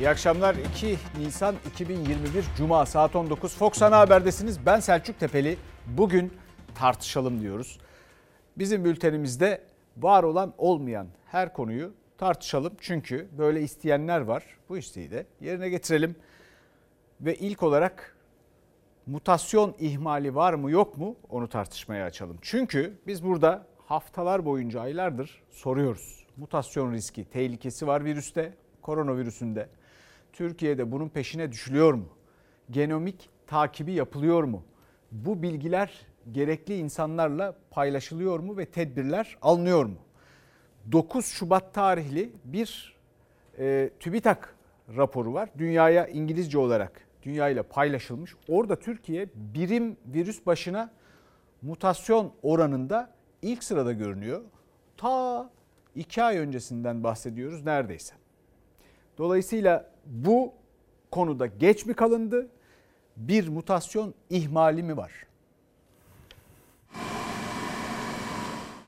İyi akşamlar. 2 Nisan 2021 Cuma saat 19 Fox Ana Haber'desiniz. Ben Selçuk Tepeli. Bugün tartışalım diyoruz. Bizim bültenimizde var olan olmayan her konuyu tartışalım. Çünkü böyle isteyenler var. Bu isteği de yerine getirelim. Ve ilk olarak mutasyon ihmali var mı yok mu onu tartışmaya açalım. Çünkü biz burada haftalar boyunca aylardır soruyoruz. Mutasyon riski, tehlikesi var virüste, koronavirüsünde. Türkiye'de bunun peşine düşülüyor mu? Genomik takibi yapılıyor mu? Bu bilgiler gerekli insanlarla paylaşılıyor mu ve tedbirler alınıyor mu? 9 Şubat tarihli bir e, TÜBİTAK raporu var. Dünyaya İngilizce olarak dünyayla paylaşılmış. Orada Türkiye birim virüs başına mutasyon oranında ilk sırada görünüyor. Ta iki ay öncesinden bahsediyoruz neredeyse. Dolayısıyla bu konuda geç mi kalındı? Bir mutasyon ihmali mi var?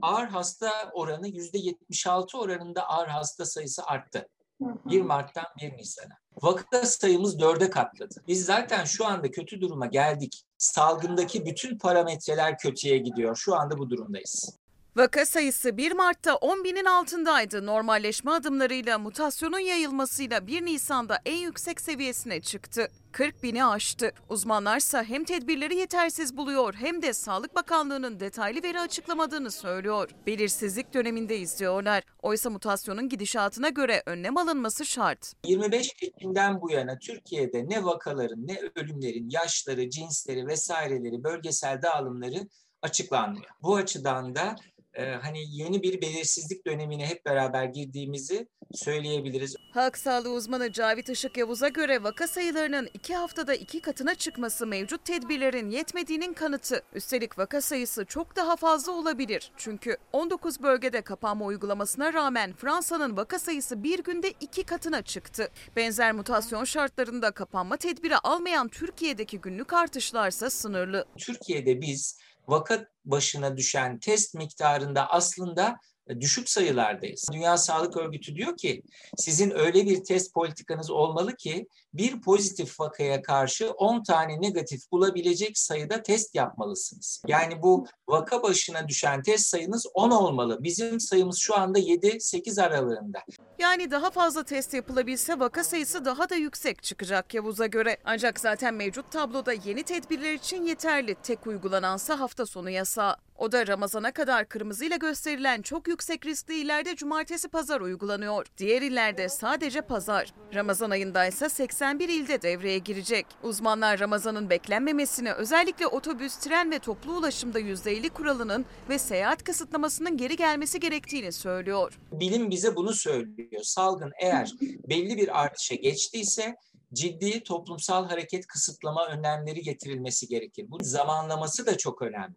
Ağır hasta oranı %76 oranında ağır hasta sayısı arttı. 1 Mart'tan 1 Nisan'a. Vaka sayımız dörde katladı. Biz zaten şu anda kötü duruma geldik. Salgındaki bütün parametreler kötüye gidiyor. Şu anda bu durumdayız. Vaka sayısı 1 Mart'ta 10 binin altındaydı. Normalleşme adımlarıyla mutasyonun yayılmasıyla 1 Nisan'da en yüksek seviyesine çıktı. 40 bini aştı. Uzmanlarsa hem tedbirleri yetersiz buluyor hem de Sağlık Bakanlığı'nın detaylı veri açıklamadığını söylüyor. Belirsizlik döneminde izliyorlar. Oysa mutasyonun gidişatına göre önlem alınması şart. 25 Ekim'den bu yana Türkiye'de ne vakaların ne ölümlerin yaşları, cinsleri vesaireleri, bölgesel dağılımları açıklanmıyor. Bu açıdan da e, hani yeni bir belirsizlik dönemine hep beraber girdiğimizi söyleyebiliriz. Halk sağlığı uzmanı Cavit Işık Yavuz'a göre vaka sayılarının iki haftada iki katına çıkması mevcut tedbirlerin yetmediğinin kanıtı. Üstelik vaka sayısı çok daha fazla olabilir. Çünkü 19 bölgede kapanma uygulamasına rağmen Fransa'nın vaka sayısı bir günde iki katına çıktı. Benzer mutasyon şartlarında kapanma tedbiri almayan Türkiye'deki günlük artışlarsa sınırlı. Türkiye'de biz vaka başına düşen test miktarında aslında e, düşük sayılardayız. Dünya Sağlık Örgütü diyor ki sizin öyle bir test politikanız olmalı ki bir pozitif vakaya karşı 10 tane negatif bulabilecek sayıda test yapmalısınız. Yani bu vaka başına düşen test sayınız 10 olmalı. Bizim sayımız şu anda 7-8 aralığında. Yani daha fazla test yapılabilse vaka sayısı daha da yüksek çıkacak Yavuz'a göre. Ancak zaten mevcut tabloda yeni tedbirler için yeterli. Tek uygulanansa hafta sonu yasağı. O da Ramazan'a kadar kırmızıyla gösterilen çok yüksek riskli illerde cumartesi pazar uygulanıyor. Diğer illerde sadece pazar. Ramazan ayında ise 81 ilde devreye girecek. Uzmanlar Ramazan'ın beklenmemesini özellikle otobüs, tren ve toplu ulaşımda %50 kuralının ve seyahat kısıtlamasının geri gelmesi gerektiğini söylüyor. Bilim bize bunu söylüyor. Salgın eğer belli bir artışa geçtiyse ciddi toplumsal hareket kısıtlama önlemleri getirilmesi gerekir. Bu zamanlaması da çok önemli.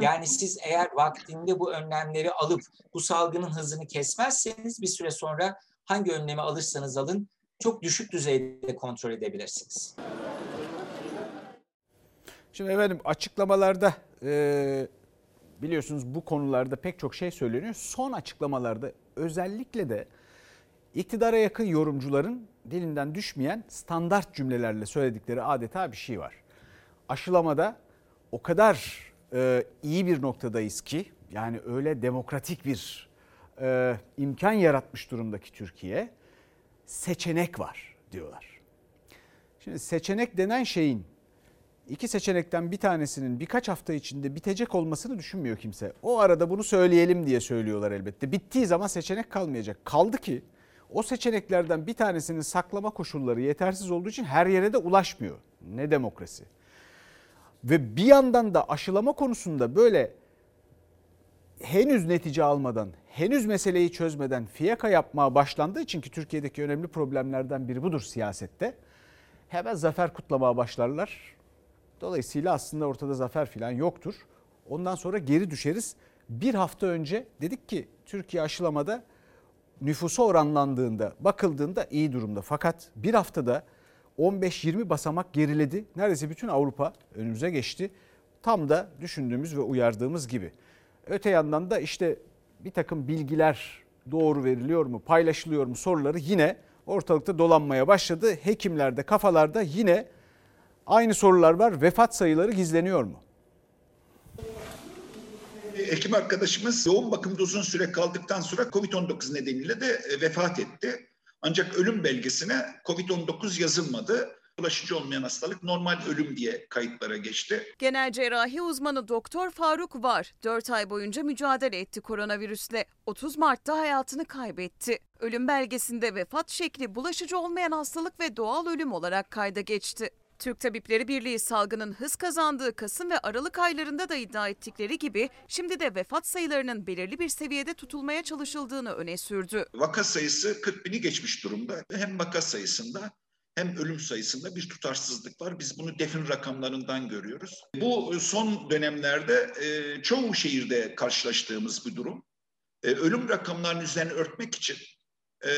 Yani siz eğer vaktinde bu önlemleri alıp bu salgının hızını kesmezseniz bir süre sonra hangi önlemi alırsanız alın çok düşük düzeyde kontrol edebilirsiniz. Şimdi efendim açıklamalarda e, biliyorsunuz bu konularda pek çok şey söyleniyor. Son açıklamalarda özellikle de iktidara yakın yorumcuların dilinden düşmeyen standart cümlelerle söyledikleri adeta bir şey var. Aşılamada o kadar e, iyi bir noktadayız ki yani öyle demokratik bir e, imkan yaratmış durumdaki Türkiye seçenek var diyorlar. Şimdi seçenek denen şeyin iki seçenekten bir tanesinin birkaç hafta içinde bitecek olmasını düşünmüyor kimse. O arada bunu söyleyelim diye söylüyorlar elbette. Bittiği zaman seçenek kalmayacak. Kaldı ki o seçeneklerden bir tanesinin saklama koşulları yetersiz olduğu için her yere de ulaşmıyor. Ne demokrasi. Ve bir yandan da aşılama konusunda böyle henüz netice almadan, henüz meseleyi çözmeden fiyaka yapmaya başlandığı için ki Türkiye'deki önemli problemlerden biri budur siyasette. Hemen zafer kutlamaya başlarlar. Dolayısıyla aslında ortada zafer falan yoktur. Ondan sonra geri düşeriz. Bir hafta önce dedik ki Türkiye aşılamada nüfusa oranlandığında, bakıldığında iyi durumda. Fakat bir haftada 15-20 basamak geriledi. Neredeyse bütün Avrupa önümüze geçti. Tam da düşündüğümüz ve uyardığımız gibi. Öte yandan da işte bir takım bilgiler doğru veriliyor mu, paylaşılıyor mu soruları yine ortalıkta dolanmaya başladı. Hekimlerde, kafalarda yine aynı sorular var. Vefat sayıları gizleniyor mu? Hekim arkadaşımız yoğun bakımda uzun süre kaldıktan sonra COVID-19 nedeniyle de e, vefat etti. Ancak ölüm belgesine COVID-19 yazılmadı. Bulaşıcı olmayan hastalık normal ölüm diye kayıtlara geçti. Genel cerrahi uzmanı Doktor Faruk Var 4 ay boyunca mücadele etti koronavirüsle. 30 Mart'ta hayatını kaybetti. Ölüm belgesinde vefat şekli bulaşıcı olmayan hastalık ve doğal ölüm olarak kayda geçti. Türk Tabipleri Birliği salgının hız kazandığı Kasım ve Aralık aylarında da iddia ettikleri gibi şimdi de vefat sayılarının belirli bir seviyede tutulmaya çalışıldığını öne sürdü. Vaka sayısı 40 bini geçmiş durumda. Hem vaka sayısında hem ölüm sayısında bir tutarsızlık var. Biz bunu defin rakamlarından görüyoruz. Bu son dönemlerde e, çoğu şehirde karşılaştığımız bir durum. E, ölüm rakamlarının üzerine örtmek için e,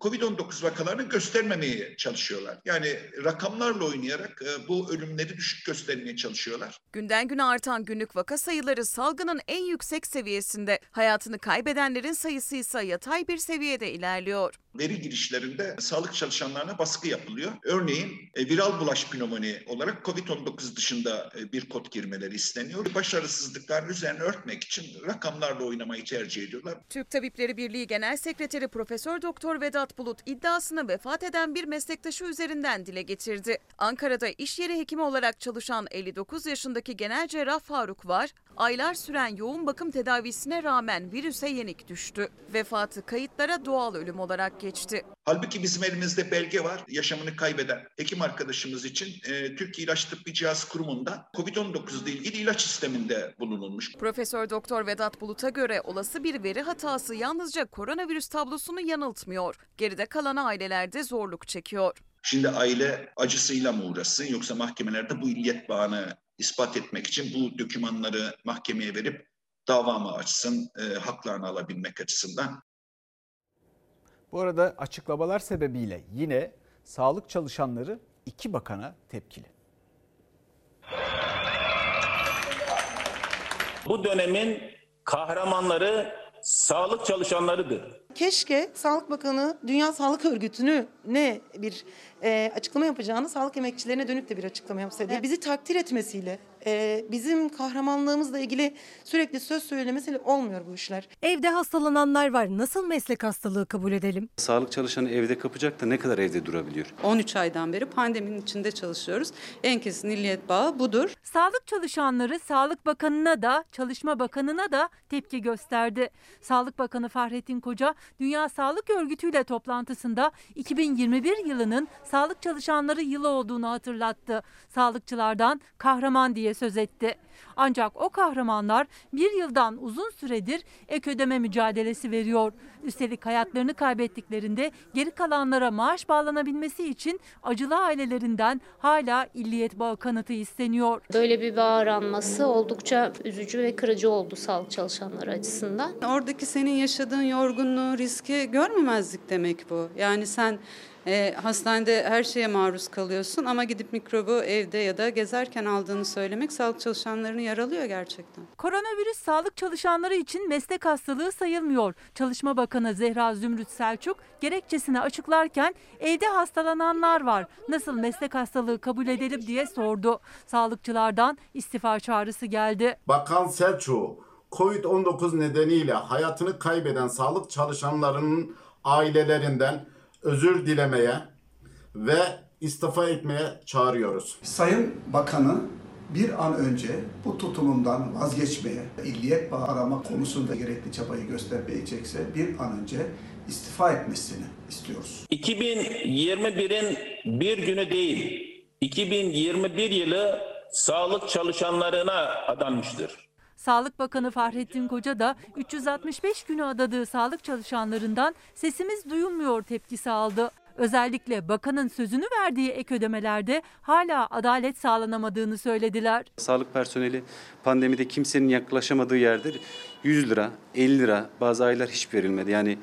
Covid-19 vakalarını göstermemeye çalışıyorlar. Yani rakamlarla oynayarak e, bu ölümleri düşük göstermeye çalışıyorlar. Günden güne artan günlük vaka sayıları salgının en yüksek seviyesinde. Hayatını kaybedenlerin sayısı ise yatay bir seviyede ilerliyor. Veri girişlerinde sağlık çalışanlarına baskı yapılıyor. Örneğin e, viral bulaş pnömoni olarak COVID-19 dışında e, bir kod girmeleri isteniyor. Başarısızlıkların üzerine örtmek için rakamlarla oynamayı tercih ediyorlar. Türk Tabipleri Birliği Genel Sekreteri Profesör Doktor Vedat Bulut iddiasını vefat eden bir meslektaşı üzerinden dile getirdi. Ankara'da iş yeri hekimi olarak çalışan 59 yaşındaki genel cerrah Faruk var, aylar süren yoğun bakım tedavisine rağmen virüse yenik düştü. Vefatı kayıtlara doğal ölüm olarak geçti. Halbuki bizim elimizde belge var. Yaşamını kaybeden hekim arkadaşımız için e, Türkiye İlaç Tıbbi Cihaz Kurumu'nda COVID-19 ile ilgili ilaç sisteminde bulunulmuş. Profesör Doktor Vedat Bulut'a göre olası bir veri hatası yalnızca koronavirüs tablosunu yanıltmıyor. Geride kalan aileler de zorluk çekiyor. Şimdi aile acısıyla mı uğraşsın yoksa mahkemelerde bu illiyet bağını ispat etmek için bu dokümanları mahkemeye verip dava mı açsın e, haklarını alabilmek açısından. Bu arada açıklamalar sebebiyle yine sağlık çalışanları iki bakana tepkili. Bu dönemin kahramanları sağlık çalışanlarıdır. Keşke Sağlık Bakanı Dünya Sağlık Örgütü'nü ne bir e, açıklama yapacağını sağlık emekçilerine dönüp de bir açıklama yapsaydı. Bizi takdir etmesiyle, e, bizim kahramanlığımızla ilgili sürekli söz söylemesiyle olmuyor bu işler. Evde hastalananlar var. Nasıl meslek hastalığı kabul edelim? Sağlık çalışanı evde kapacak da ne kadar evde durabiliyor? 13 aydan beri pandeminin içinde çalışıyoruz. En kesin illiyet bağı budur. Sağlık çalışanları Sağlık Bakanı'na da Çalışma Bakanı'na da tepki gösterdi. Sağlık Bakanı Fahrettin Koca Dünya Sağlık Örgütü ile toplantısında 2021 yılının sağlık çalışanları yılı olduğunu hatırlattı. Sağlıkçılardan kahraman diye söz etti. Ancak o kahramanlar bir yıldan uzun süredir ek ödeme mücadelesi veriyor. Üstelik hayatlarını kaybettiklerinde geri kalanlara maaş bağlanabilmesi için acılı ailelerinden hala illiyet bağı kanıtı isteniyor. Böyle bir bağ aranması oldukça üzücü ve kırıcı oldu sağlık çalışanları açısından. Oradaki senin yaşadığın yorgunluğu, riski görmemezlik demek bu. Yani sen e, hastanede her şeye maruz kalıyorsun ama gidip mikrobu evde ya da gezerken aldığını söylemek sağlık çalışanlarını yaralıyor gerçekten. Koronavirüs sağlık çalışanları için meslek hastalığı sayılmıyor. Çalışma Bakanı Zehra Zümrüt Selçuk gerekçesini açıklarken evde hastalananlar var. Nasıl meslek hastalığı kabul edelim diye sordu. Sağlıkçılardan istifa çağrısı geldi. Bakan Selçuk, Covid-19 nedeniyle hayatını kaybeden sağlık çalışanlarının ailelerinden özür dilemeye ve istifa etmeye çağırıyoruz. Sayın Bakanı bir an önce bu tutumundan vazgeçmeye, illiyet bağı arama konusunda gerekli çabayı göstermeyecekse bir an önce istifa etmesini istiyoruz. 2021'in bir günü değil, 2021 yılı sağlık çalışanlarına adanmıştır. Sağlık Bakanı Fahrettin Koca da 365 günü adadığı sağlık çalışanlarından sesimiz duyulmuyor tepkisi aldı. Özellikle bakanın sözünü verdiği ek ödemelerde hala adalet sağlanamadığını söylediler. Sağlık personeli pandemide kimsenin yaklaşamadığı yerde 100 lira, 50 lira bazı aylar hiç verilmedi. Yani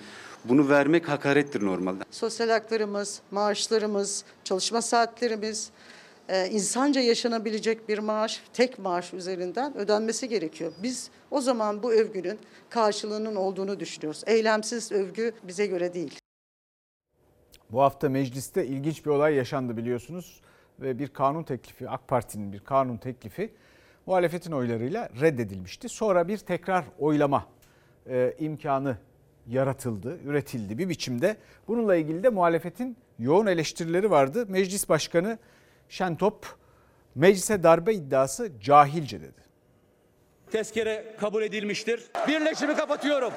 bunu vermek hakarettir normalde. Sosyal haklarımız, maaşlarımız, çalışma saatlerimiz, e, insanca yaşanabilecek bir maaş, tek maaş üzerinden ödenmesi gerekiyor. Biz o zaman bu övgünün karşılığının olduğunu düşünüyoruz. Eylemsiz övgü bize göre değil. Bu hafta mecliste ilginç bir olay yaşandı biliyorsunuz ve bir kanun teklifi AK Parti'nin bir kanun teklifi muhalefetin oylarıyla reddedilmişti. Sonra bir tekrar oylama e, imkanı yaratıldı, üretildi bir biçimde. Bununla ilgili de muhalefetin yoğun eleştirileri vardı. Meclis Başkanı Şentop meclise darbe iddiası cahilce dedi. Tezkere kabul edilmiştir. Birleşimi kapatıyorum.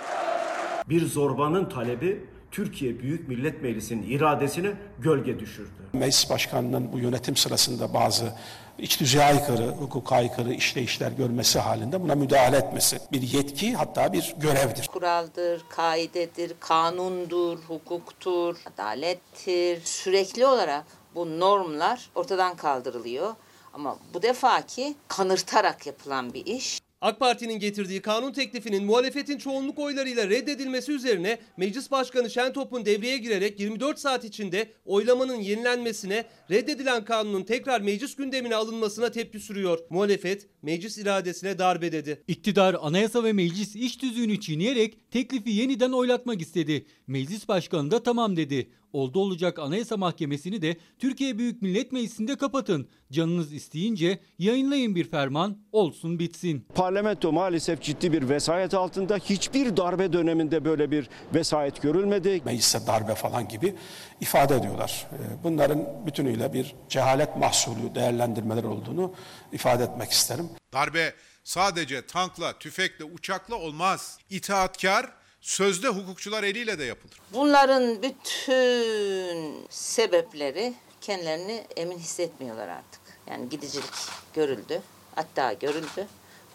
Bir zorbanın talebi Türkiye Büyük Millet Meclisi'nin iradesine gölge düşürdü. Meclis Başkanı'nın bu yönetim sırasında bazı iç düzeye aykırı, hukuka aykırı işleyişler görmesi halinde buna müdahale etmesi bir yetki hatta bir görevdir. Kuraldır, kaidedir, kanundur, hukuktur, adalettir. Sürekli olarak bu normlar ortadan kaldırılıyor. Ama bu defaki kanırtarak yapılan bir iş. AK Parti'nin getirdiği kanun teklifinin muhalefetin çoğunluk oylarıyla reddedilmesi üzerine Meclis Başkanı Şentop'un devreye girerek 24 saat içinde oylamanın yenilenmesine, reddedilen kanunun tekrar meclis gündemine alınmasına tepki sürüyor. Muhalefet meclis iradesine darbe dedi. İktidar anayasa ve meclis iş tüzüğünü çiğneyerek teklifi yeniden oylatmak istedi. Meclis başkanı da tamam dedi. Oldu olacak Anayasa Mahkemesi'ni de Türkiye Büyük Millet Meclisi'nde kapatın. Canınız isteyince yayınlayın bir ferman, olsun bitsin. Parlamento maalesef ciddi bir vesayet altında. Hiçbir darbe döneminde böyle bir vesayet görülmedi. Meclise darbe falan gibi ifade ediyorlar. Bunların bütünüyle bir cehalet mahsulü değerlendirmeler olduğunu ifade etmek isterim. Darbe sadece tankla, tüfekle, uçakla olmaz. İtaatkar sözde hukukçular eliyle de yapılır. Bunların bütün sebepleri kendilerini emin hissetmiyorlar artık. Yani gidicilik görüldü, hatta görüldü.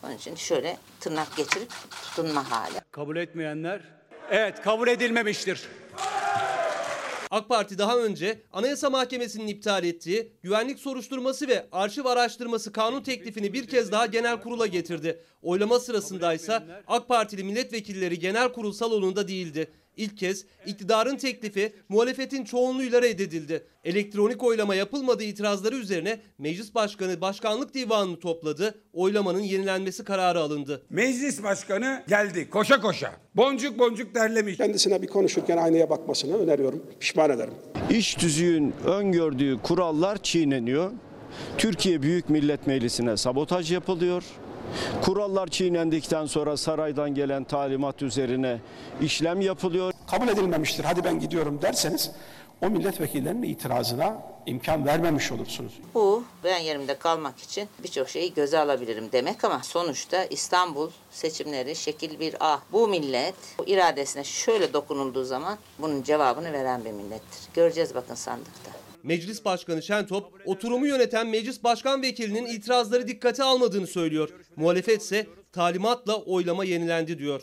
Onun için şöyle tırnak geçirip tutunma hali. Kabul etmeyenler evet kabul edilmemiştir. AK Parti daha önce Anayasa Mahkemesi'nin iptal ettiği güvenlik soruşturması ve arşiv araştırması kanun teklifini bir kez daha genel kurula getirdi. Oylama sırasındaysa AK Partili milletvekilleri genel kurul salonunda değildi. İlk kez iktidarın teklifi muhalefetin çoğunluğuyla reddedildi. Elektronik oylama yapılmadığı itirazları üzerine Meclis Başkanı Başkanlık Divanı'nı topladı. Oylamanın yenilenmesi kararı alındı. Meclis Başkanı geldi koşa koşa. Boncuk boncuk derlemiş. Kendisine bir konuşurken aynaya bakmasını öneriyorum. Pişman ederim. İş tüzüğün öngördüğü kurallar çiğneniyor. Türkiye Büyük Millet Meclisi'ne sabotaj yapılıyor. Kurallar çiğnendikten sonra saraydan gelen talimat üzerine işlem yapılıyor. Kabul edilmemiştir hadi ben gidiyorum derseniz o milletvekillerinin itirazına imkan vermemiş olursunuz. Bu ben yerimde kalmak için birçok şeyi göze alabilirim demek ama sonuçta İstanbul seçimleri şekil bir ah. Bu millet bu iradesine şöyle dokunulduğu zaman bunun cevabını veren bir millettir. Göreceğiz bakın sandıkta. Meclis Başkanı Şentop, oturumu yöneten Meclis Başkan Vekilinin itirazları dikkate almadığını söylüyor. Muhalefet ise talimatla oylama yenilendi diyor.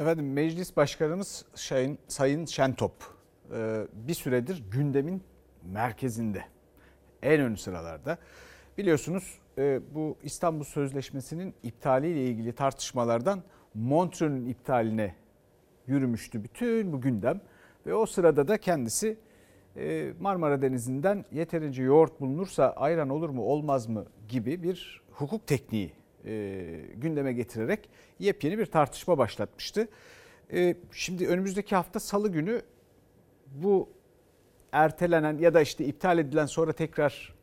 Efendim Meclis Başkanımız Sayın, Sayın Şentop e, bir süredir gündemin merkezinde. En ön sıralarda. Biliyorsunuz e, bu İstanbul Sözleşmesi'nin iptaliyle ilgili tartışmalardan Montreux'un iptaline yürümüştü bütün bu gündem. Ve o sırada da kendisi e, Marmara Denizi'nden yeterince yoğurt bulunursa ayran olur mu olmaz mı gibi bir hukuk tekniği gündeme getirerek yepyeni bir tartışma başlatmıştı. Şimdi önümüzdeki hafta salı günü bu ertelenen ya da işte iptal edilen sonra tekrar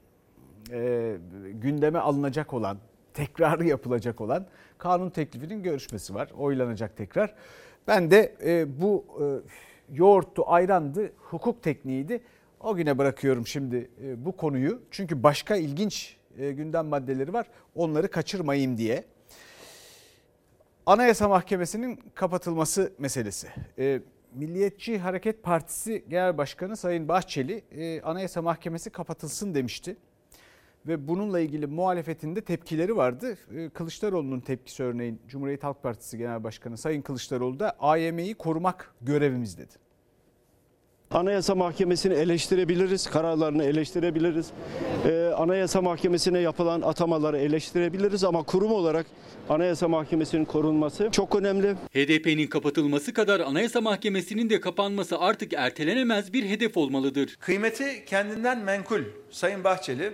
gündeme alınacak olan, tekrarı yapılacak olan kanun teklifinin görüşmesi var. Oylanacak tekrar. Ben de bu yoğurttu, ayrandı, hukuk tekniğiydi. O güne bırakıyorum şimdi bu konuyu. Çünkü başka ilginç gündem maddeleri var. Onları kaçırmayayım diye. Anayasa Mahkemesi'nin kapatılması meselesi. Milliyetçi Hareket Partisi Genel Başkanı Sayın Bahçeli Anayasa Mahkemesi kapatılsın demişti. Ve bununla ilgili muhalefetinde tepkileri vardı. Kılıçdaroğlu'nun tepkisi örneğin Cumhuriyet Halk Partisi Genel Başkanı Sayın Kılıçdaroğlu da AYM'yi korumak görevimiz dedi. Anayasa Mahkemesi'ni eleştirebiliriz, kararlarını eleştirebiliriz. Ee, Anayasa Mahkemesi'ne yapılan atamaları eleştirebiliriz ama kurum olarak Anayasa Mahkemesi'nin korunması çok önemli. HDP'nin kapatılması kadar Anayasa Mahkemesi'nin de kapanması artık ertelenemez bir hedef olmalıdır. Kıymeti kendinden menkul Sayın Bahçeli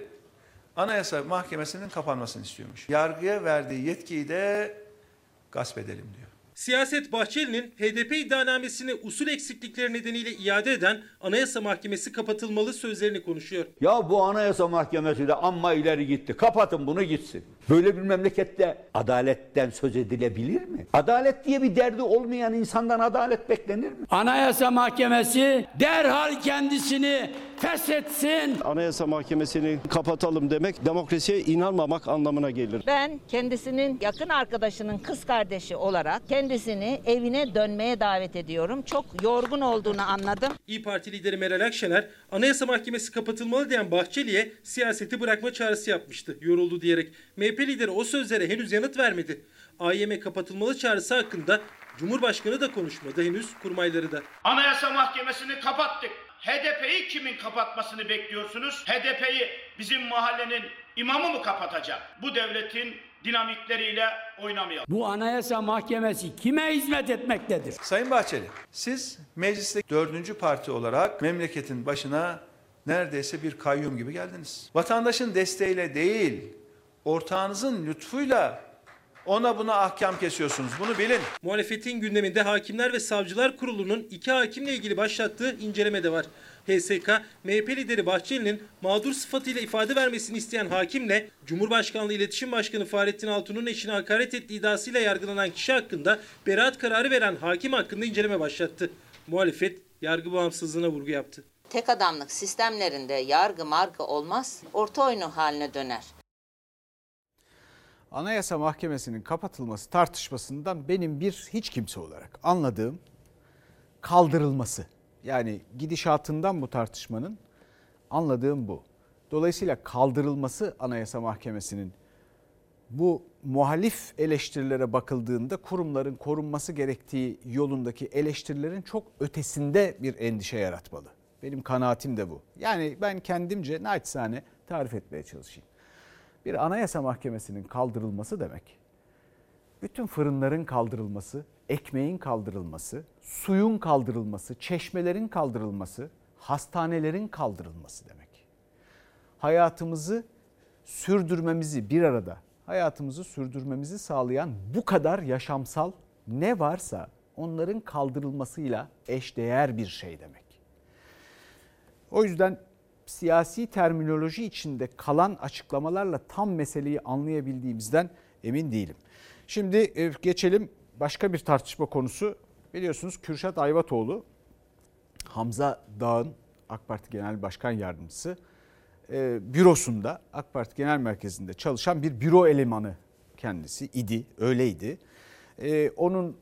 Anayasa Mahkemesi'nin kapanmasını istiyormuş. Yargıya verdiği yetkiyi de gasp edelim diyor. Siyaset Bahçeli'nin HDP iddianamesini usul eksiklikleri nedeniyle iade eden Anayasa Mahkemesi kapatılmalı sözlerini konuşuyor. Ya bu Anayasa Mahkemesi de amma ileri gitti. Kapatın bunu gitsin. Böyle bir memlekette adaletten söz edilebilir mi? Adalet diye bir derdi olmayan insandan adalet beklenir mi? Anayasa Mahkemesi derhal kendisini feshetsin. Anayasa Mahkemesi'ni kapatalım demek demokrasiye inanmamak anlamına gelir. Ben kendisinin yakın arkadaşının kız kardeşi olarak kendisini evine dönmeye davet ediyorum. Çok yorgun olduğunu anladım. İyi Parti lideri Meral Akşener Anayasa Mahkemesi kapatılmalı diyen Bahçeli'ye siyaseti bırakma çağrısı yapmıştı. Yoruldu diyerek. MHP lideri o sözlere henüz yanıt vermedi. AYM kapatılmalı çağrısı hakkında Cumhurbaşkanı da konuşmadı henüz kurmayları da. Anayasa Mahkemesi'ni kapattık. HDP'yi kimin kapatmasını bekliyorsunuz? HDP'yi bizim mahallenin imamı mı kapatacak? Bu devletin dinamikleriyle oynamayalım. Bu Anayasa Mahkemesi kime hizmet etmektedir? Sayın Bahçeli, siz mecliste dördüncü parti olarak memleketin başına neredeyse bir kayyum gibi geldiniz. Vatandaşın desteğiyle değil, ortağınızın lütfuyla ona buna ahkam kesiyorsunuz. Bunu bilin. Muhalefetin gündeminde Hakimler ve Savcılar Kurulu'nun iki hakimle ilgili başlattığı inceleme de var. HSK, MHP lideri Bahçeli'nin mağdur sıfatıyla ifade vermesini isteyen hakimle Cumhurbaşkanlığı İletişim Başkanı Fahrettin Altun'un eşine hakaret ettiği iddiasıyla yargılanan kişi hakkında beraat kararı veren hakim hakkında inceleme başlattı. Muhalefet yargı bağımsızlığına vurgu yaptı. Tek adamlık sistemlerinde yargı margı olmaz, orta oyunu haline döner. Anayasa Mahkemesi'nin kapatılması tartışmasından benim bir hiç kimse olarak anladığım kaldırılması. Yani gidişatından bu tartışmanın anladığım bu. Dolayısıyla kaldırılması Anayasa Mahkemesi'nin bu muhalif eleştirilere bakıldığında kurumların korunması gerektiği yolundaki eleştirilerin çok ötesinde bir endişe yaratmalı. Benim kanaatim de bu. Yani ben kendimce naçizane tarif etmeye çalışayım. Bir anayasa mahkemesinin kaldırılması demek. Bütün fırınların kaldırılması, ekmeğin kaldırılması, suyun kaldırılması, çeşmelerin kaldırılması, hastanelerin kaldırılması demek. Hayatımızı sürdürmemizi bir arada, hayatımızı sürdürmemizi sağlayan bu kadar yaşamsal ne varsa onların kaldırılmasıyla eşdeğer bir şey demek. O yüzden siyasi terminoloji içinde kalan açıklamalarla tam meseleyi anlayabildiğimizden emin değilim. Şimdi e, geçelim başka bir tartışma konusu. Biliyorsunuz Kürşat Ayvatoğlu, Hamza Dağ'ın AK Parti Genel Başkan Yardımcısı e, bürosunda AK Parti Genel Merkezi'nde çalışan bir büro elemanı kendisi idi, öyleydi. E, onun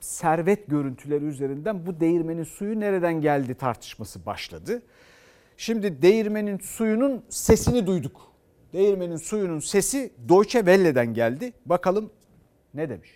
servet görüntüleri üzerinden bu değirmenin suyu nereden geldi tartışması başladı. Şimdi değirmenin suyunun sesini duyduk. Değirmenin suyunun sesi Deutsche Welle'den geldi. Bakalım ne demiş?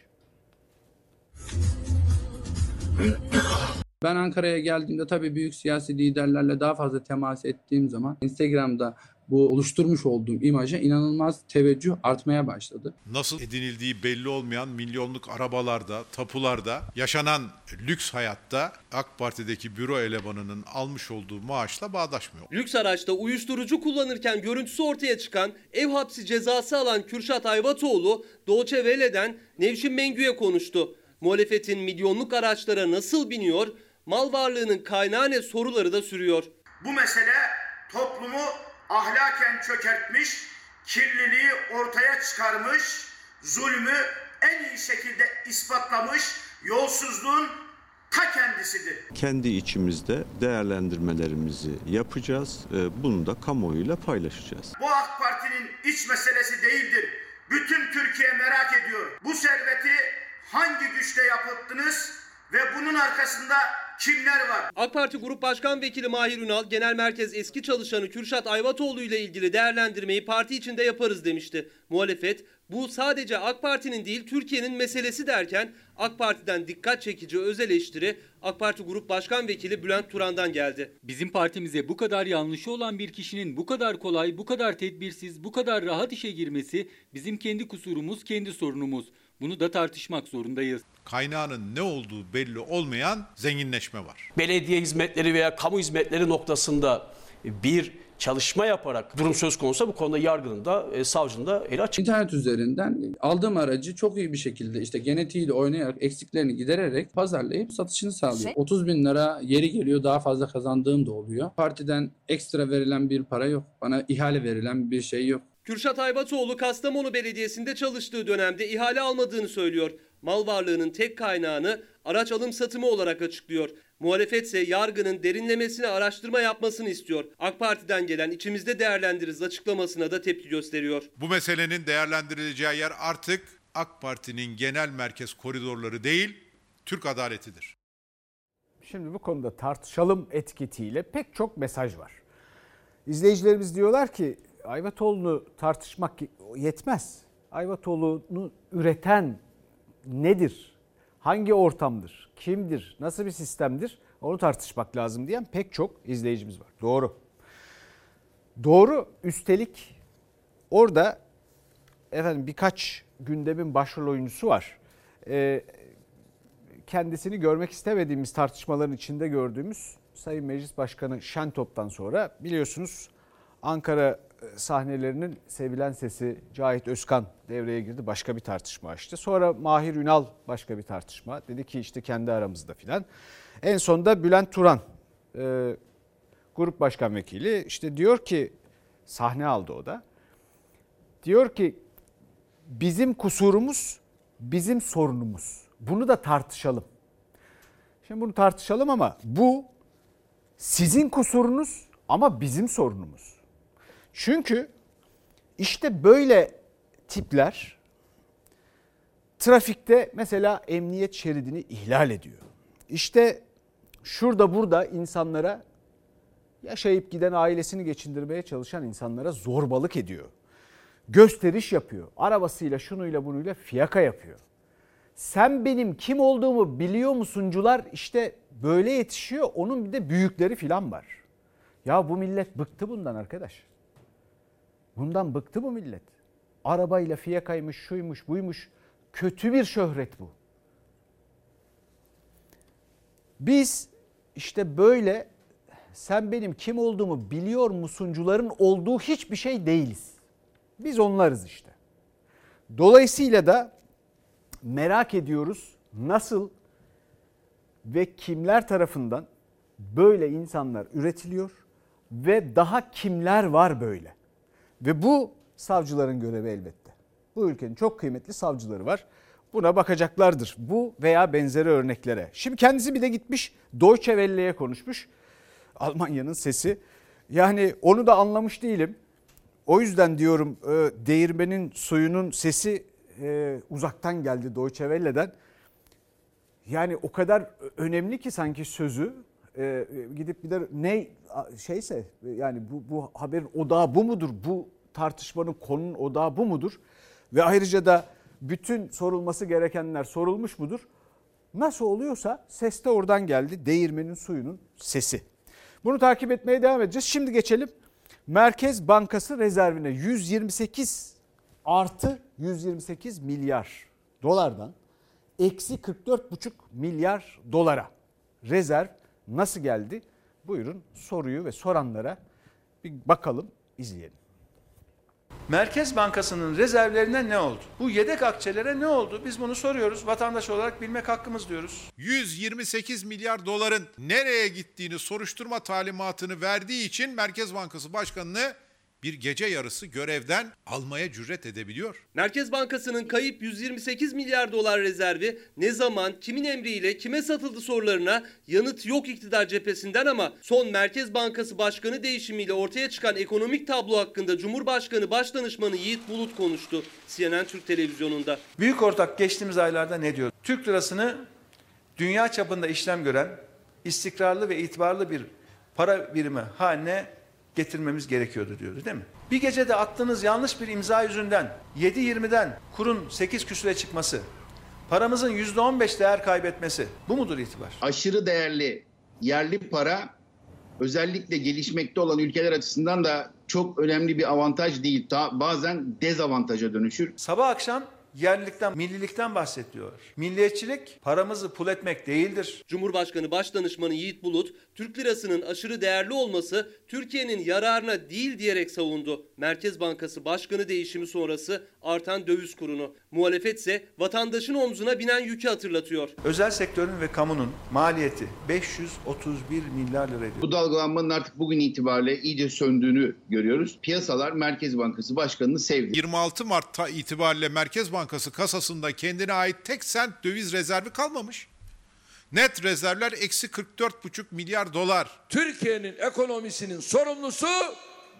Ben Ankara'ya geldiğimde tabii büyük siyasi liderlerle daha fazla temas ettiğim zaman Instagram'da bu oluşturmuş olduğum imaja inanılmaz teveccüh artmaya başladı. Nasıl edinildiği belli olmayan milyonluk arabalarda, tapularda, yaşanan lüks hayatta AK Parti'deki büro elemanının almış olduğu maaşla bağdaşmıyor. Lüks araçta uyuşturucu kullanırken görüntüsü ortaya çıkan ev hapsi cezası alan Kürşat Ayvatoğlu Doğçe Welle'den Nevşin Mengü'ye konuştu. Muhalefetin milyonluk araçlara nasıl biniyor, mal varlığının kaynağı ne soruları da sürüyor. Bu mesele toplumu ahlaken çökertmiş, kirliliği ortaya çıkarmış, zulmü en iyi şekilde ispatlamış, yolsuzluğun ta kendisidir. Kendi içimizde değerlendirmelerimizi yapacağız. Ee, bunu da kamuoyuyla paylaşacağız. Bu AK Parti'nin iç meselesi değildir. Bütün Türkiye merak ediyor. Bu serveti hangi güçle yapıttınız ve bunun arkasında kimler var? AK Parti Grup Başkan Vekili Mahir Ünal, Genel Merkez eski çalışanı Kürşat Ayvatoğlu ile ilgili değerlendirmeyi parti içinde yaparız demişti. Muhalefet bu sadece AK Parti'nin değil Türkiye'nin meselesi derken AK Parti'den dikkat çekici öz eleştiri AK Parti Grup Başkan Vekili Bülent Turan'dan geldi. Bizim partimize bu kadar yanlışı olan bir kişinin bu kadar kolay, bu kadar tedbirsiz, bu kadar rahat işe girmesi bizim kendi kusurumuz, kendi sorunumuz. Bunu da tartışmak zorundayız. Kaynağının ne olduğu belli olmayan zenginleşme var. Belediye hizmetleri veya kamu hizmetleri noktasında bir çalışma yaparak durum söz konusu bu konuda yargının da e, savcının da eli açık. İnternet üzerinden aldığım aracı çok iyi bir şekilde işte genetiğiyle oynayarak eksiklerini gidererek pazarlayıp satışını sağlıyor. Şey- 30 bin lira yeri geliyor daha fazla kazandığım da oluyor. Partiden ekstra verilen bir para yok. Bana ihale verilen bir şey yok. Kürşat Aybatoğlu Kastamonu Belediyesi'nde çalıştığı dönemde ihale almadığını söylüyor. Mal varlığının tek kaynağını araç alım satımı olarak açıklıyor. Muhalefet ise yargının derinlemesine araştırma yapmasını istiyor. AK Parti'den gelen içimizde değerlendiririz açıklamasına da tepki gösteriyor. Bu meselenin değerlendirileceği yer artık AK Parti'nin genel merkez koridorları değil, Türk adaletidir. Şimdi bu konuda tartışalım etiketiyle pek çok mesaj var. İzleyicilerimiz diyorlar ki Ayvatoğlu'nu tartışmak yetmez. Ayvatoğlu'nu üreten nedir? Hangi ortamdır? Kimdir? Nasıl bir sistemdir? Onu tartışmak lazım diyen pek çok izleyicimiz var. Doğru. Doğru. Üstelik orada efendim birkaç gündemin başrol oyuncusu var. Ee, kendisini görmek istemediğimiz tartışmaların içinde gördüğümüz Sayın Meclis Başkanı Şentop'tan sonra biliyorsunuz Ankara sahnelerinin sevilen sesi Cahit Özkan devreye girdi. Başka bir tartışma açtı. Sonra Mahir Ünal başka bir tartışma. Dedi ki işte kendi aramızda filan. En sonunda Bülent Turan e, grup başkan vekili işte diyor ki sahne aldı o da. Diyor ki bizim kusurumuz bizim sorunumuz. Bunu da tartışalım. Şimdi bunu tartışalım ama bu sizin kusurunuz ama bizim sorunumuz. Çünkü işte böyle tipler trafikte mesela emniyet şeridini ihlal ediyor. İşte şurada burada insanlara yaşayıp giden ailesini geçindirmeye çalışan insanlara zorbalık ediyor. Gösteriş yapıyor. Arabasıyla şunuyla bunuyla fiyaka yapıyor. Sen benim kim olduğumu biliyor musuncular işte böyle yetişiyor. Onun bir de büyükleri filan var. Ya bu millet bıktı bundan arkadaş. Bundan bıktı bu millet. Arabayla fiyakaymış, şuymuş, buymuş. Kötü bir şöhret bu. Biz işte böyle sen benim kim olduğumu biliyor musuncuların olduğu hiçbir şey değiliz. Biz onlarız işte. Dolayısıyla da merak ediyoruz nasıl ve kimler tarafından böyle insanlar üretiliyor ve daha kimler var böyle. Ve bu savcıların görevi elbette. Bu ülkenin çok kıymetli savcıları var. Buna bakacaklardır. Bu veya benzeri örneklere. Şimdi kendisi bir de gitmiş Deutsche Welle'ye konuşmuş. Almanya'nın sesi. Yani onu da anlamış değilim. O yüzden diyorum e, değirmenin suyunun sesi e, uzaktan geldi Deutsche Welle'den. Yani o kadar önemli ki sanki sözü e, gidip bir de ne şeyse yani bu, bu haberin odağı bu mudur? Bu tartışmanın konunun odağı bu mudur? Ve ayrıca da bütün sorulması gerekenler sorulmuş mudur? Nasıl oluyorsa ses de oradan geldi. Değirmenin suyunun sesi. Bunu takip etmeye devam edeceğiz. Şimdi geçelim Merkez Bankası rezervine 128 artı 128 milyar dolardan eksi 44,5 milyar dolara rezerv nasıl geldi? Buyurun soruyu ve soranlara bir bakalım, izleyelim. Merkez Bankası'nın rezervlerine ne oldu? Bu yedek akçelere ne oldu? Biz bunu soruyoruz. Vatandaş olarak bilmek hakkımız diyoruz. 128 milyar doların nereye gittiğini soruşturma talimatını verdiği için Merkez Bankası Başkanı'nı bir gece yarısı görevden almaya cüret edebiliyor. Merkez Bankası'nın kayıp 128 milyar dolar rezervi ne zaman, kimin emriyle, kime satıldı sorularına yanıt yok iktidar cephesinden ama son Merkez Bankası Başkanı değişimiyle ortaya çıkan ekonomik tablo hakkında Cumhurbaşkanı Başdanışmanı Yiğit Bulut konuştu CNN Türk Televizyonu'nda. Büyük ortak geçtiğimiz aylarda ne diyor? Türk lirasını dünya çapında işlem gören istikrarlı ve itibarlı bir para birimi haline getirmemiz gerekiyordu diyordu değil mi? Bir gecede attığınız yanlış bir imza yüzünden 7.20'den kurun 8 küsüre çıkması, paramızın %15 değer kaybetmesi bu mudur itibar? Aşırı değerli yerli para özellikle gelişmekte olan ülkeler açısından da çok önemli bir avantaj değil. Ta bazen dezavantaja dönüşür. Sabah akşam yerlilikten, millilikten bahsediyor. Milliyetçilik paramızı pul etmek değildir. Cumhurbaşkanı Başdanışmanı Yiğit Bulut, Türk lirasının aşırı değerli olması Türkiye'nin yararına değil diyerek savundu. Merkez Bankası Başkanı değişimi sonrası artan döviz kurunu. Muhalefet ise vatandaşın omzuna binen yükü hatırlatıyor. Özel sektörün ve kamunun maliyeti 531 milyar lira ediyor. Bu dalgalanmanın artık bugün itibariyle iyice söndüğünü görüyoruz. Piyasalar Merkez Bankası Başkanı'nı sevdi. 26 Mart'ta itibariyle Merkez Bankası kasasında kendine ait tek sent döviz rezervi kalmamış. Net rezervler eksi 44,5 milyar dolar. Türkiye'nin ekonomisinin sorumlusu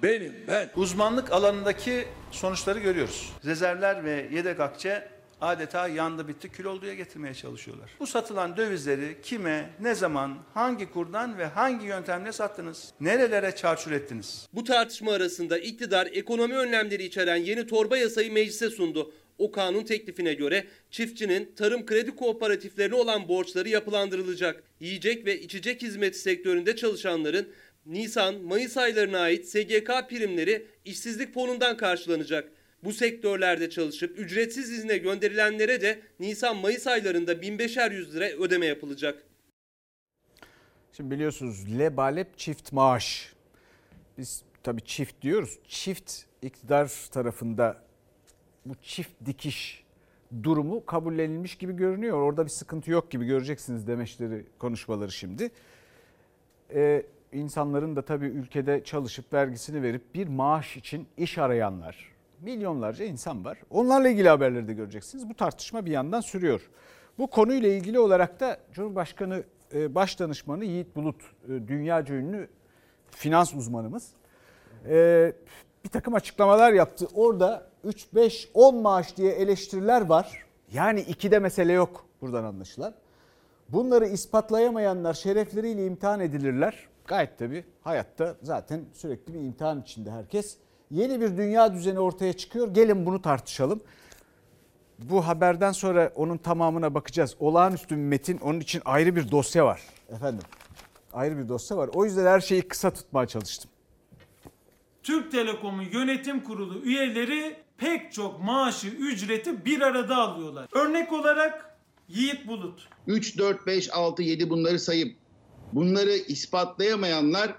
benim ben. Uzmanlık alanındaki sonuçları görüyoruz. Rezervler ve yedek akçe adeta yandı bitti kül olduğuya getirmeye çalışıyorlar. Bu satılan dövizleri kime, ne zaman, hangi kurdan ve hangi yöntemle sattınız? Nerelere çarçur ettiniz? Bu tartışma arasında iktidar ekonomi önlemleri içeren yeni torba yasayı meclise sundu. O kanun teklifine göre çiftçinin tarım kredi kooperatiflerine olan borçları yapılandırılacak. Yiyecek ve içecek hizmeti sektöründe çalışanların Nisan-Mayıs aylarına ait SGK primleri işsizlik fonundan karşılanacak. Bu sektörlerde çalışıp ücretsiz izne gönderilenlere de Nisan-Mayıs aylarında 1500 lira ödeme yapılacak. Şimdi biliyorsunuz lebalep çift maaş. Biz tabii çift diyoruz. Çift iktidar tarafında bu çift dikiş durumu kabullenilmiş gibi görünüyor. Orada bir sıkıntı yok gibi göreceksiniz demeçleri, konuşmaları şimdi. Ee, insanların da tabii ülkede çalışıp vergisini verip bir maaş için iş arayanlar, milyonlarca insan var. Onlarla ilgili haberleri de göreceksiniz. Bu tartışma bir yandan sürüyor. Bu konuyla ilgili olarak da Cumhurbaşkanı e, Başdanışmanı Yiğit Bulut, e, dünyaca ünlü finans uzmanımız e, bir takım açıklamalar yaptı. Orada 3, 5, 10 maaş diye eleştiriler var. Yani ikide mesele yok buradan anlaşılan. Bunları ispatlayamayanlar şerefleriyle imtihan edilirler. Gayet tabii hayatta zaten sürekli bir imtihan içinde herkes. Yeni bir dünya düzeni ortaya çıkıyor. Gelin bunu tartışalım. Bu haberden sonra onun tamamına bakacağız. Olağanüstü bir metin onun için ayrı bir dosya var efendim. Ayrı bir dosya var. O yüzden her şeyi kısa tutmaya çalıştım. Türk Telekom'un yönetim kurulu üyeleri pek çok maaşı, ücreti bir arada alıyorlar. Örnek olarak Yiğit Bulut. 3, 4, 5, 6, 7 bunları sayıp bunları ispatlayamayanlar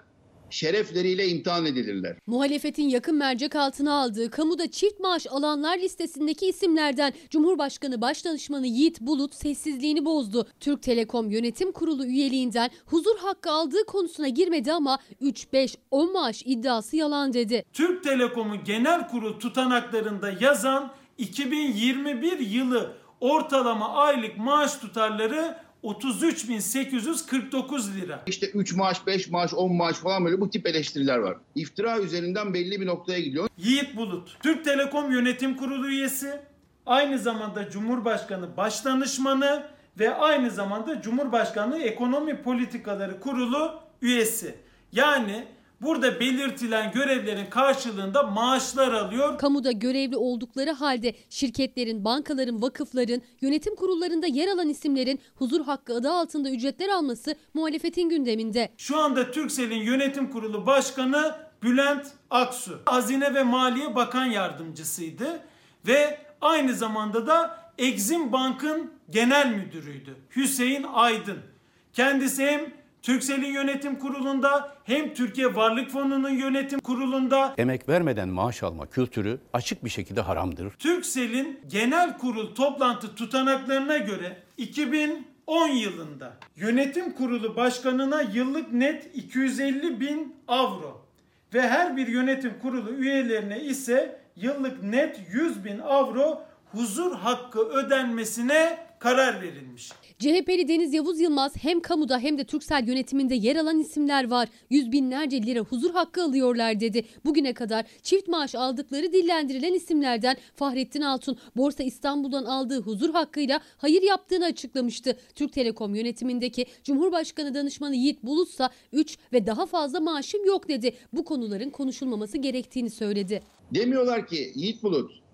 şerefleriyle imtihan edilirler. Muhalefetin yakın mercek altına aldığı kamuda çift maaş alanlar listesindeki isimlerden Cumhurbaşkanı Başdanışmanı Yiğit Bulut sessizliğini bozdu. Türk Telekom Yönetim Kurulu üyeliğinden huzur hakkı aldığı konusuna girmedi ama 3-5-10 maaş iddiası yalan dedi. Türk Telekom'un genel kurul tutanaklarında yazan 2021 yılı ortalama aylık maaş tutarları 33.849 lira. İşte 3 maaş, 5 maaş, 10 maaş falan böyle bu tip eleştiriler var. İftira üzerinden belli bir noktaya gidiyor. Yiğit Bulut, Türk Telekom Yönetim Kurulu üyesi, aynı zamanda Cumhurbaşkanı Başdanışmanı ve aynı zamanda Cumhurbaşkanlığı Ekonomi Politikaları Kurulu üyesi. Yani Burada belirtilen görevlerin karşılığında maaşlar alıyor. Kamuda görevli oldukları halde şirketlerin, bankaların, vakıfların, yönetim kurullarında yer alan isimlerin huzur hakkı adı altında ücretler alması muhalefetin gündeminde. Şu anda Türksel'in yönetim kurulu başkanı Bülent Aksu. Hazine ve Maliye Bakan Yardımcısıydı ve aynı zamanda da Exim Bank'ın genel müdürüydü. Hüseyin Aydın. Kendisi hem Türksel'in yönetim kurulunda hem Türkiye Varlık Fonu'nun yönetim kurulunda Emek vermeden maaş alma kültürü açık bir şekilde haramdır. Türksel'in genel kurul toplantı tutanaklarına göre 2010 yılında yönetim kurulu başkanına yıllık net 250 bin avro ve her bir yönetim kurulu üyelerine ise yıllık net 100 bin avro huzur hakkı ödenmesine karar verilmiş. CHP'li Deniz Yavuz Yılmaz hem kamuda hem de Türksel yönetiminde yer alan isimler var. Yüz binlerce lira huzur hakkı alıyorlar dedi. Bugüne kadar çift maaş aldıkları dillendirilen isimlerden Fahrettin Altun Borsa İstanbul'dan aldığı huzur hakkıyla hayır yaptığını açıklamıştı. Türk Telekom yönetimindeki Cumhurbaşkanı danışmanı Yiğit Bulutsa 3 ve daha fazla maaşım yok dedi. Bu konuların konuşulmaması gerektiğini söyledi. Demiyorlar ki Yiğit Bulut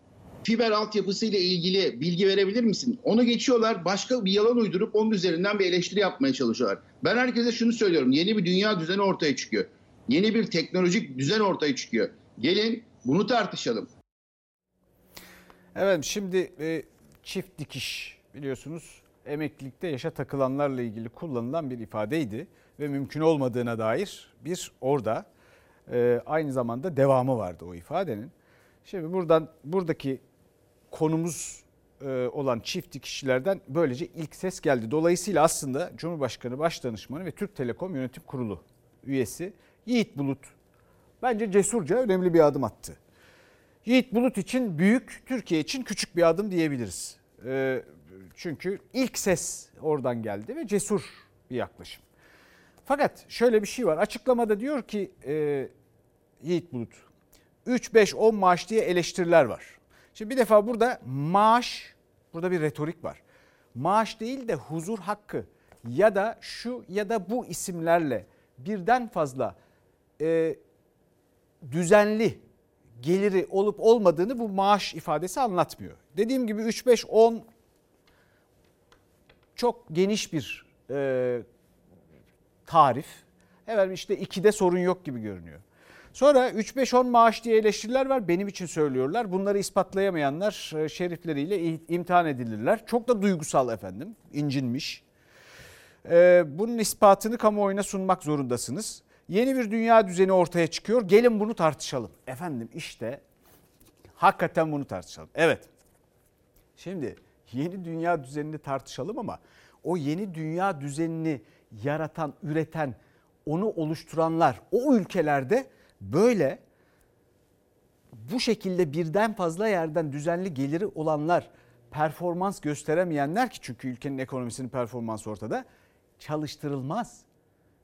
fiber altyapısıyla ilgili bilgi verebilir misin? Onu geçiyorlar başka bir yalan uydurup onun üzerinden bir eleştiri yapmaya çalışıyorlar. Ben herkese şunu söylüyorum yeni bir dünya düzeni ortaya çıkıyor. Yeni bir teknolojik düzen ortaya çıkıyor. Gelin bunu tartışalım. Evet şimdi e, çift dikiş biliyorsunuz emeklilikte yaşa takılanlarla ilgili kullanılan bir ifadeydi ve mümkün olmadığına dair bir orada e, aynı zamanda devamı vardı o ifadenin. Şimdi buradan buradaki konumuz e, olan çift dikişçilerden böylece ilk ses geldi. Dolayısıyla aslında Cumhurbaşkanı Başdanışmanı ve Türk Telekom Yönetim Kurulu üyesi Yiğit Bulut bence cesurca önemli bir adım attı. Yiğit Bulut için büyük, Türkiye için küçük bir adım diyebiliriz. E, çünkü ilk ses oradan geldi ve cesur bir yaklaşım. Fakat şöyle bir şey var. Açıklamada diyor ki e, Yiğit Bulut 3-5-10 maaş diye eleştiriler var. Şimdi bir defa burada maaş, burada bir retorik var. Maaş değil de huzur hakkı ya da şu ya da bu isimlerle birden fazla e, düzenli geliri olup olmadığını bu maaş ifadesi anlatmıyor. Dediğim gibi 3-5-10 çok geniş bir e, tarif. Evet işte 2'de sorun yok gibi görünüyor. Sonra 3-5-10 maaş diye eleştiriler var. Benim için söylüyorlar. Bunları ispatlayamayanlar e, şerifleriyle imtihan edilirler. Çok da duygusal efendim. incinmiş. E, bunun ispatını kamuoyuna sunmak zorundasınız. Yeni bir dünya düzeni ortaya çıkıyor. Gelin bunu tartışalım. Efendim işte hakikaten bunu tartışalım. Evet. Şimdi yeni dünya düzenini tartışalım ama o yeni dünya düzenini yaratan, üreten, onu oluşturanlar o ülkelerde böyle bu şekilde birden fazla yerden düzenli geliri olanlar, performans gösteremeyenler ki çünkü ülkenin ekonomisinin performansı ortada çalıştırılmaz.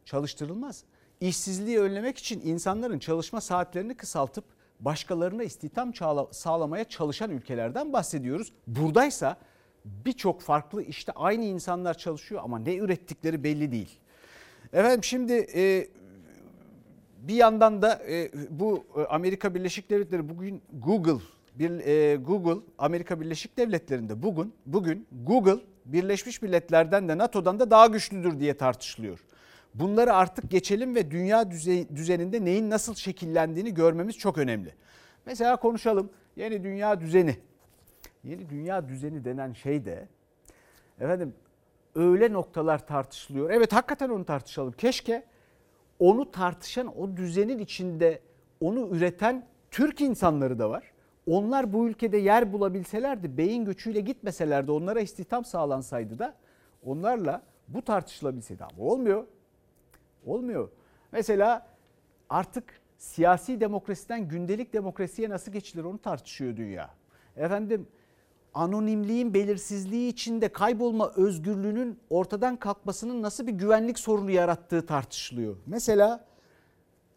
Çalıştırılmaz. İşsizliği önlemek için insanların çalışma saatlerini kısaltıp başkalarına istihdam sağlamaya çalışan ülkelerden bahsediyoruz. Buradaysa birçok farklı işte aynı insanlar çalışıyor ama ne ürettikleri belli değil. Efendim şimdi e, bir yandan da e, bu e, Amerika Birleşik Devletleri bugün Google bir e, Google Amerika Birleşik Devletleri'nde bugün bugün Google Birleşmiş Milletler'den de NATO'dan da daha güçlüdür diye tartışılıyor. Bunları artık geçelim ve dünya düzeninde neyin nasıl şekillendiğini görmemiz çok önemli. Mesela konuşalım yeni dünya düzeni. Yeni dünya düzeni denen şey de efendim öyle noktalar tartışılıyor. Evet hakikaten onu tartışalım. Keşke onu tartışan o düzenin içinde onu üreten Türk insanları da var. Onlar bu ülkede yer bulabilselerdi, beyin göçüyle gitmeselerdi, onlara istihdam sağlansaydı da onlarla bu tartışılabilseydi. Ama olmuyor. Olmuyor. Mesela artık siyasi demokrasiden gündelik demokrasiye nasıl geçilir onu tartışıyor dünya. Efendim anonimliğin belirsizliği içinde kaybolma özgürlüğünün ortadan kalkmasının nasıl bir güvenlik sorunu yarattığı tartışılıyor. Mesela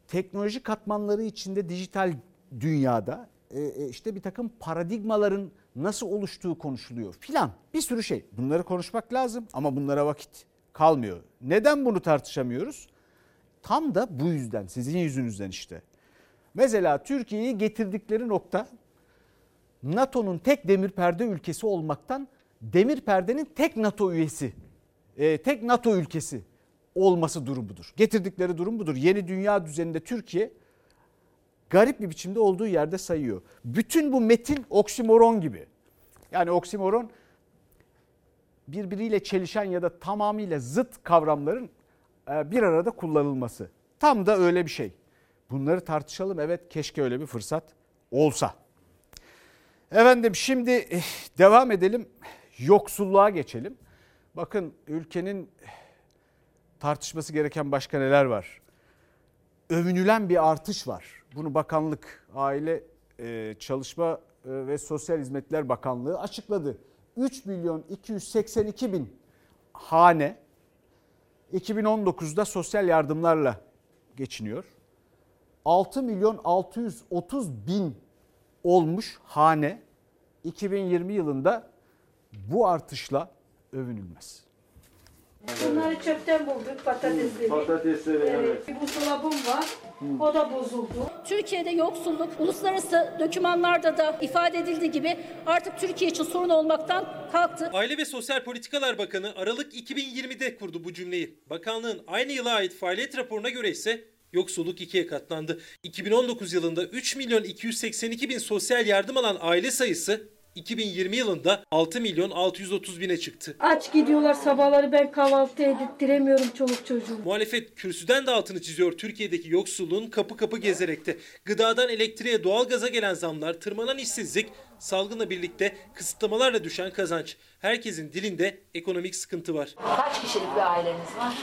teknoloji katmanları içinde dijital dünyada e, e, işte bir takım paradigmaların nasıl oluştuğu konuşuluyor filan bir sürü şey. Bunları konuşmak lazım ama bunlara vakit kalmıyor. Neden bunu tartışamıyoruz? Tam da bu yüzden sizin yüzünüzden işte. Mesela Türkiye'yi getirdikleri nokta NATO'nun tek demir perde ülkesi olmaktan demir perdenin tek NATO üyesi, e, tek NATO ülkesi olması durumudur. Getirdikleri durum budur. Yeni dünya düzeninde Türkiye garip bir biçimde olduğu yerde sayıyor. Bütün bu metin oksimoron gibi. Yani oksimoron birbiriyle çelişen ya da tamamıyla zıt kavramların e, bir arada kullanılması. Tam da öyle bir şey. Bunları tartışalım. Evet keşke öyle bir fırsat olsa. Efendim şimdi eh, devam edelim. Yoksulluğa geçelim. Bakın ülkenin tartışması gereken başka neler var? Övünülen bir artış var. Bunu bakanlık, aile e, çalışma ve sosyal hizmetler bakanlığı açıkladı. 3 milyon 282 bin hane 2019'da sosyal yardımlarla geçiniyor. 6 milyon 630 bin olmuş hane 2020 yılında bu artışla övünülmez. Bunları çöpten bulduk patatesleri. Patatesleri evet. Bir buzdolabım var. O da bozuldu. Türkiye'de yoksulluk uluslararası dokümanlarda da ifade edildiği gibi artık Türkiye için sorun olmaktan kalktı. Aile ve Sosyal Politikalar Bakanı Aralık 2020'de kurdu bu cümleyi. Bakanlığın aynı yıla ait faaliyet raporuna göre ise yoksulluk ikiye katlandı. 2019 yılında 3 milyon 282 bin sosyal yardım alan aile sayısı 2020 yılında 6 milyon 630 bine çıktı. Aç gidiyorlar sabahları ben kahvaltı edittiremiyorum çoluk çocuğum. Muhalefet kürsüden de altını çiziyor Türkiye'deki yoksulluğun kapı kapı gezerekte. Gıdadan elektriğe doğalgaza gelen zamlar, tırmanan işsizlik, salgınla birlikte kısıtlamalarla düşen kazanç. Herkesin dilinde ekonomik sıkıntı var. Kaç kişilik bir aileniz var?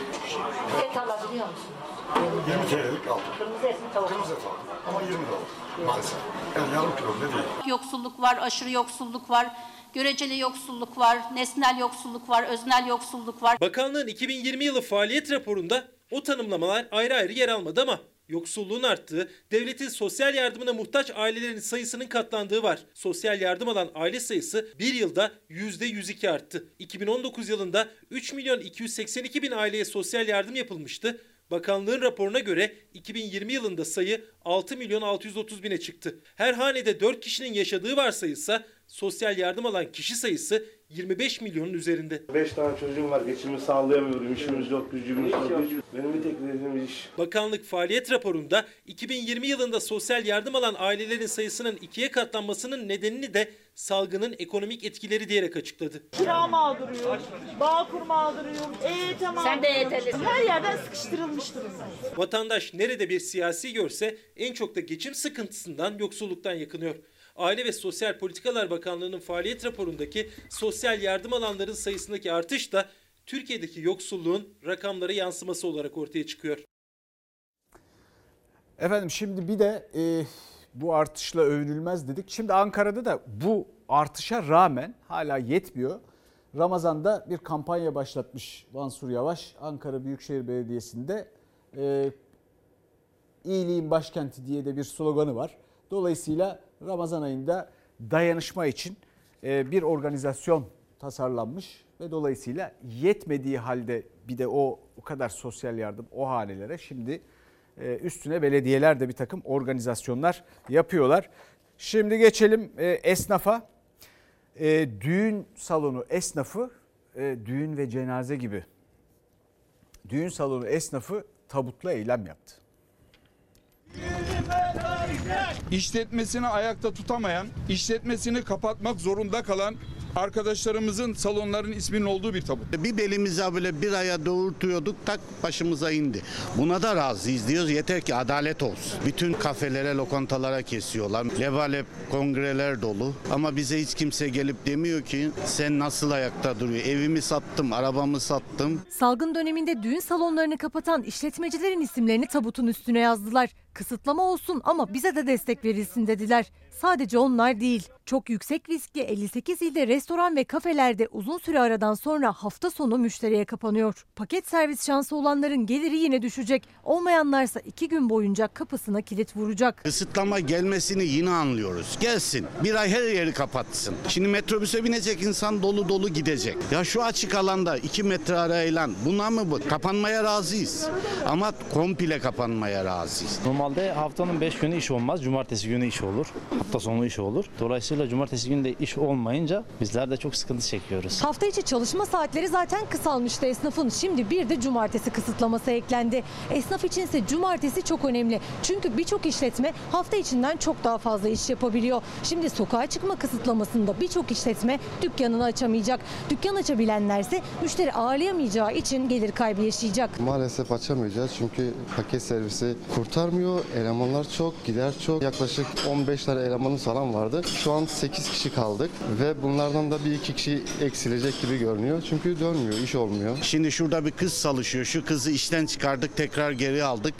Et alabiliyor musunuz? 20 TL'lik aldım. Kırmızı et mi tavuk? Kırmızı et aldım. Ama 20 lira maalesef. Yani yarım kilo bile değil. Yoksulluk var, aşırı yoksulluk var, göreceli yoksulluk var, nesnel yoksulluk var, öznel yoksulluk var. Bakanlığın 2020 yılı faaliyet raporunda o tanımlamalar ayrı ayrı yer almadı ama yoksulluğun arttığı, devletin sosyal yardımına muhtaç ailelerin sayısının katlandığı var. Sosyal yardım alan aile sayısı bir yılda %102 arttı. 2019 yılında 3 milyon 282 bin aileye sosyal yardım yapılmıştı. Bakanlığın raporuna göre 2020 yılında sayı 6 milyon 630 bine çıktı. Her hanede 4 kişinin yaşadığı varsayılsa sosyal yardım alan kişi sayısı 25 milyonun üzerinde. 5 tane çocuğum var. Geçimi sağlayamıyorum. İşimiz yok, gücümüz yok. Benim bir tek hedefim iş. Bakanlık faaliyet raporunda 2020 yılında sosyal yardım alan ailelerin sayısının ikiye katlanmasının nedenini de salgının ekonomik etkileri diyerek açıkladı. Kira mağduruyum, bağkur mağduruyum, EYT mağduruyum. Sen de EYT'lisin. Her yerden sıkıştırılmış durumda. Vatandaş nerede bir siyasi görse en çok da geçim sıkıntısından, yoksulluktan yakınıyor. Aile ve Sosyal Politikalar Bakanlığı'nın faaliyet raporundaki sosyal yardım alanların sayısındaki artış da Türkiye'deki yoksulluğun rakamlara yansıması olarak ortaya çıkıyor. Efendim şimdi bir de e, bu artışla övünülmez dedik. Şimdi Ankara'da da bu artışa rağmen hala yetmiyor. Ramazan'da bir kampanya başlatmış Mansur Yavaş Ankara Büyükşehir Belediyesi'nde e, iyiliğin başkenti diye de bir sloganı var. Dolayısıyla Ramazan ayında dayanışma için e, bir organizasyon tasarlanmış ve dolayısıyla yetmediği halde bir de o o kadar sosyal yardım o hanelere şimdi e, üstüne belediyeler de bir takım organizasyonlar yapıyorlar. Şimdi geçelim e, esnafa. Düğün salonu esnafı düğün ve cenaze gibi düğün salonu esnafı tabutla eylem yaptı. İşletmesini ayakta tutamayan, işletmesini kapatmak zorunda kalan arkadaşlarımızın salonların isminin olduğu bir tabut. Bir belimize böyle bir aya doğurtuyorduk tak başımıza indi. Buna da razıyız diyoruz yeter ki adalet olsun. Bütün kafelere, lokantalara kesiyorlar. Levalep kongreler dolu. Ama bize hiç kimse gelip demiyor ki sen nasıl ayakta duruyor? Evimi sattım, arabamı sattım. Salgın döneminde düğün salonlarını kapatan işletmecilerin isimlerini tabutun üstüne yazdılar. Kısıtlama olsun ama bize de destek verilsin dediler. Sadece onlar değil. Çok yüksek riskli 58 ilde restoran ve kafelerde uzun süre aradan sonra hafta sonu müşteriye kapanıyor. Paket servis şansı olanların geliri yine düşecek. Olmayanlarsa iki gün boyunca kapısına kilit vuracak. Kısıtlama gelmesini yine anlıyoruz. Gelsin. Bir ay her yeri kapatsın. Şimdi metrobüse binecek insan dolu dolu gidecek. Ya şu açık alanda 2 metre arayla buna mı bu? Kapanmaya razıyız. Ama komple kapanmaya razıyız. Normalde haftanın 5 günü iş olmaz. Cumartesi günü iş olur. Hafta sonu iş olur. Dolayısıyla cumartesi günü de iş olmayınca bizler de çok sıkıntı çekiyoruz. Hafta içi çalışma saatleri zaten kısalmıştı esnafın. Şimdi bir de cumartesi kısıtlaması eklendi. Esnaf içinse cumartesi çok önemli. Çünkü birçok işletme hafta içinden çok daha fazla iş yapabiliyor. Şimdi sokağa çıkma kısıtlamasında birçok işletme dükkanını açamayacak. Dükkan açabilenlerse müşteri ağırlayamayacağı için gelir kaybı yaşayacak. Maalesef açamayacağız çünkü paket servisi kurtarmıyor. Elemanlar çok, gider çok. Yaklaşık 15 tane elemanımız falan vardı. Şu an 8 kişi kaldık ve bunlardan da bir iki kişi eksilecek gibi görünüyor. Çünkü dönmüyor, iş olmuyor. Şimdi şurada bir kız çalışıyor. Şu kızı işten çıkardık, tekrar geri aldık.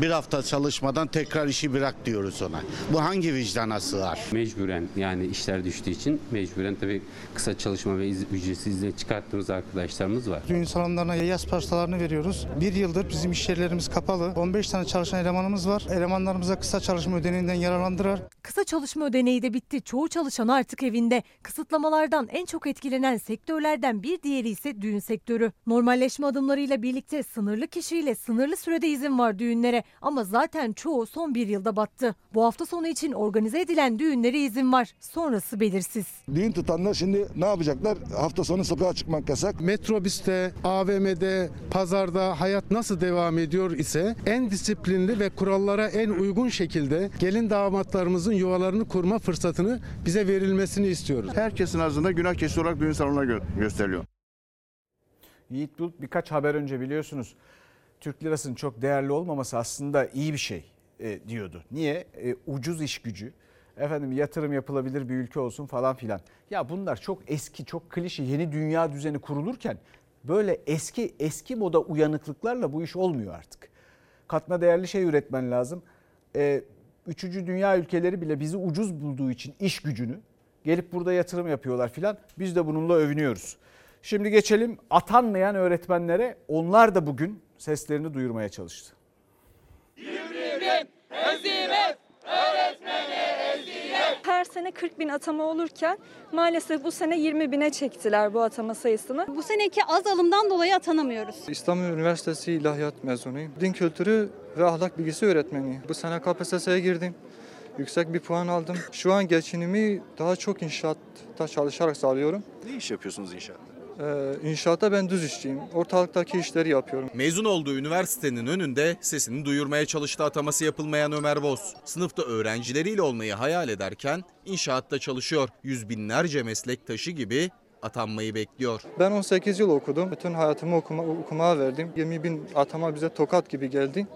Bir hafta çalışmadan tekrar işi bırak diyoruz ona. Bu hangi vicdana sığar? Mecburen yani işler düştüğü için mecburen tabii kısa çalışma ve iz- ücretsiz izne çıkarttığımız arkadaşlarımız var. Düğün salonlarına yaz pastalarını veriyoruz. Bir yıldır bizim iş yerlerimiz kapalı. 15 tane çalışan elemanımız var. Elemanlarımıza kısa çalışma ödeneğinden yararlandırar. Kısa çalışma ödeneği de bitti. Çoğu çalışan artık evinde. Kısıtlamalardan en çok etkilenen sektörlerden bir diğeri ise düğün sektörü. Normalleşme adımlarıyla birlikte sınırlı kişiyle sınırlı sürede izin var düğünlere ama zaten çoğu son bir yılda battı. Bu hafta sonu için organize edilen düğünlere izin var. Sonrası belirsiz. Düğün tutanlar şimdi ne yapacaklar? Hafta sonu sokağa çıkmak yasak. Metrobüste, AVM'de, pazarda hayat nasıl devam ediyor ise en disiplinli ve kural kurallara en uygun şekilde gelin damatlarımızın yuvalarını kurma fırsatını bize verilmesini istiyoruz. Herkesin ağzında günah keçisi olarak düğün salonuna gö- gösteriliyor. Yiğit Bulut birkaç haber önce biliyorsunuz Türk lirasının çok değerli olmaması aslında iyi bir şey e, diyordu. Niye? E, ucuz iş gücü, efendim yatırım yapılabilir bir ülke olsun falan filan. Ya bunlar çok eski, çok klişe yeni dünya düzeni kurulurken böyle eski eski moda uyanıklıklarla bu iş olmuyor artık. Katma değerli şey üretmen lazım. E, üçüncü dünya ülkeleri bile bizi ucuz bulduğu için iş gücünü gelip burada yatırım yapıyorlar filan. Biz de bununla övünüyoruz. Şimdi geçelim atanmayan öğretmenlere. Onlar da bugün seslerini duyurmaya çalıştı. Her sene 40 bin atama olurken maalesef bu sene 20 bine çektiler bu atama sayısını. Bu seneki az alımdan dolayı atanamıyoruz. İstanbul Üniversitesi İlahiyat mezunuyum. Din kültürü ve ahlak bilgisi öğretmeniyim. Bu sene KPSS'ye girdim. Yüksek bir puan aldım. Şu an geçinimi daha çok inşaatta çalışarak sağlıyorum. Ne iş yapıyorsunuz inşaatta? Ee, inşaatta ben düz işçiyim. Ortalıktaki işleri yapıyorum. Mezun olduğu üniversitenin önünde sesini duyurmaya çalıştı ataması yapılmayan Ömer Boz. Sınıfta öğrencileriyle olmayı hayal ederken inşaatta çalışıyor. Yüz binlerce meslektaşı gibi atanmayı bekliyor. Ben 18 yıl okudum. Bütün hayatımı okuma, okumaya verdim. 20 bin atama bize tokat gibi geldi.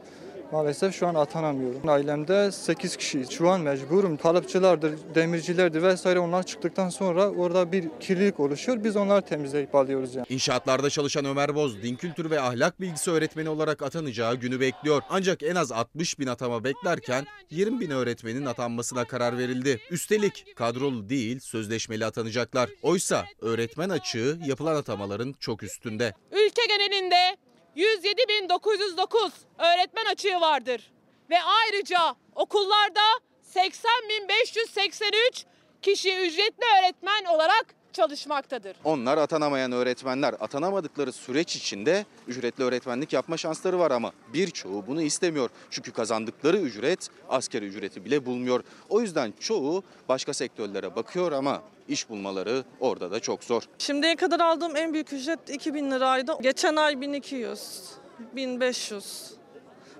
Maalesef şu an atanamıyorum. Ailemde 8 kişiyiz. Şu an mecburum. Kalıpçılardır, demircilerdir vesaire onlar çıktıktan sonra orada bir kirlilik oluşuyor. Biz onları temizleyip alıyoruz yani. İnşaatlarda çalışan Ömer Boz, din kültürü ve ahlak bilgisi öğretmeni olarak atanacağı günü bekliyor. Ancak en az 60 bin atama beklerken 20 bin öğretmenin atanmasına karar verildi. Üstelik kadrolu değil sözleşmeli atanacaklar. Oysa öğretmen açığı yapılan atamaların çok üstünde. Ülke genelinde 107.909 öğretmen açığı vardır. Ve ayrıca okullarda 80.583 kişi ücretli öğretmen olarak çalışmaktadır. Onlar atanamayan öğretmenler atanamadıkları süreç içinde ücretli öğretmenlik yapma şansları var ama birçoğu bunu istemiyor. Çünkü kazandıkları ücret askeri ücreti bile bulmuyor. O yüzden çoğu başka sektörlere bakıyor ama iş bulmaları orada da çok zor. Şimdiye kadar aldığım en büyük ücret 2000 liraydı. Geçen ay 1200, 1500.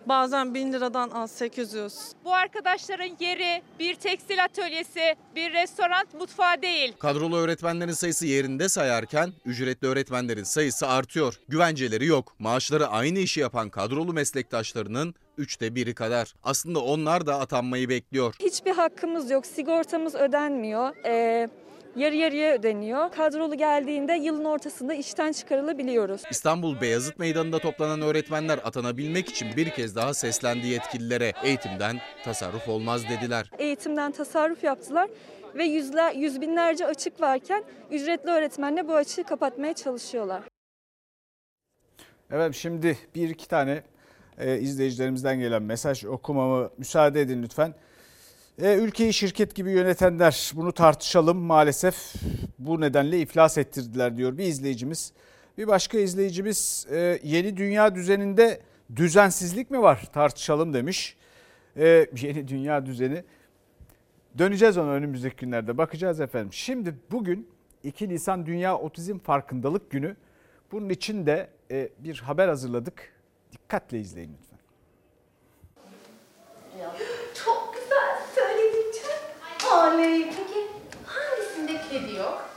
Bazen 1000 liradan az 800. Bu arkadaşların yeri bir tekstil atölyesi, bir restoran mutfağı değil. Kadrolu öğretmenlerin sayısı yerinde sayarken ücretli öğretmenlerin sayısı artıyor. Güvenceleri yok. Maaşları aynı işi yapan kadrolu meslektaşlarının üçte biri kadar. Aslında onlar da atanmayı bekliyor. Hiçbir hakkımız yok. Sigortamız ödenmiyor. Ee, yarı yarıya ödeniyor. Kadrolu geldiğinde yılın ortasında işten çıkarılabiliyoruz. İstanbul Beyazıt Meydanı'nda toplanan öğretmenler atanabilmek için bir kez daha seslendi yetkililere. Eğitimden tasarruf olmaz dediler. Eğitimden tasarruf yaptılar ve yüzler, yüz binlerce açık varken ücretli öğretmenle bu açığı kapatmaya çalışıyorlar. Evet şimdi bir iki tane e, izleyicilerimizden gelen mesaj okumamı müsaade edin lütfen. E, ülkeyi şirket gibi yönetenler bunu tartışalım maalesef bu nedenle iflas ettirdiler diyor bir izleyicimiz. Bir başka izleyicimiz e, yeni dünya düzeninde düzensizlik mi var tartışalım demiş. E, yeni dünya düzeni döneceğiz ona önümüzdeki günlerde bakacağız efendim. Şimdi bugün 2 Nisan Dünya Otizm Farkındalık Günü. Bunun için de e, bir haber hazırladık. Dikkatle izleyin lütfen. Can. Oley. Peki hangisinde kedi yok?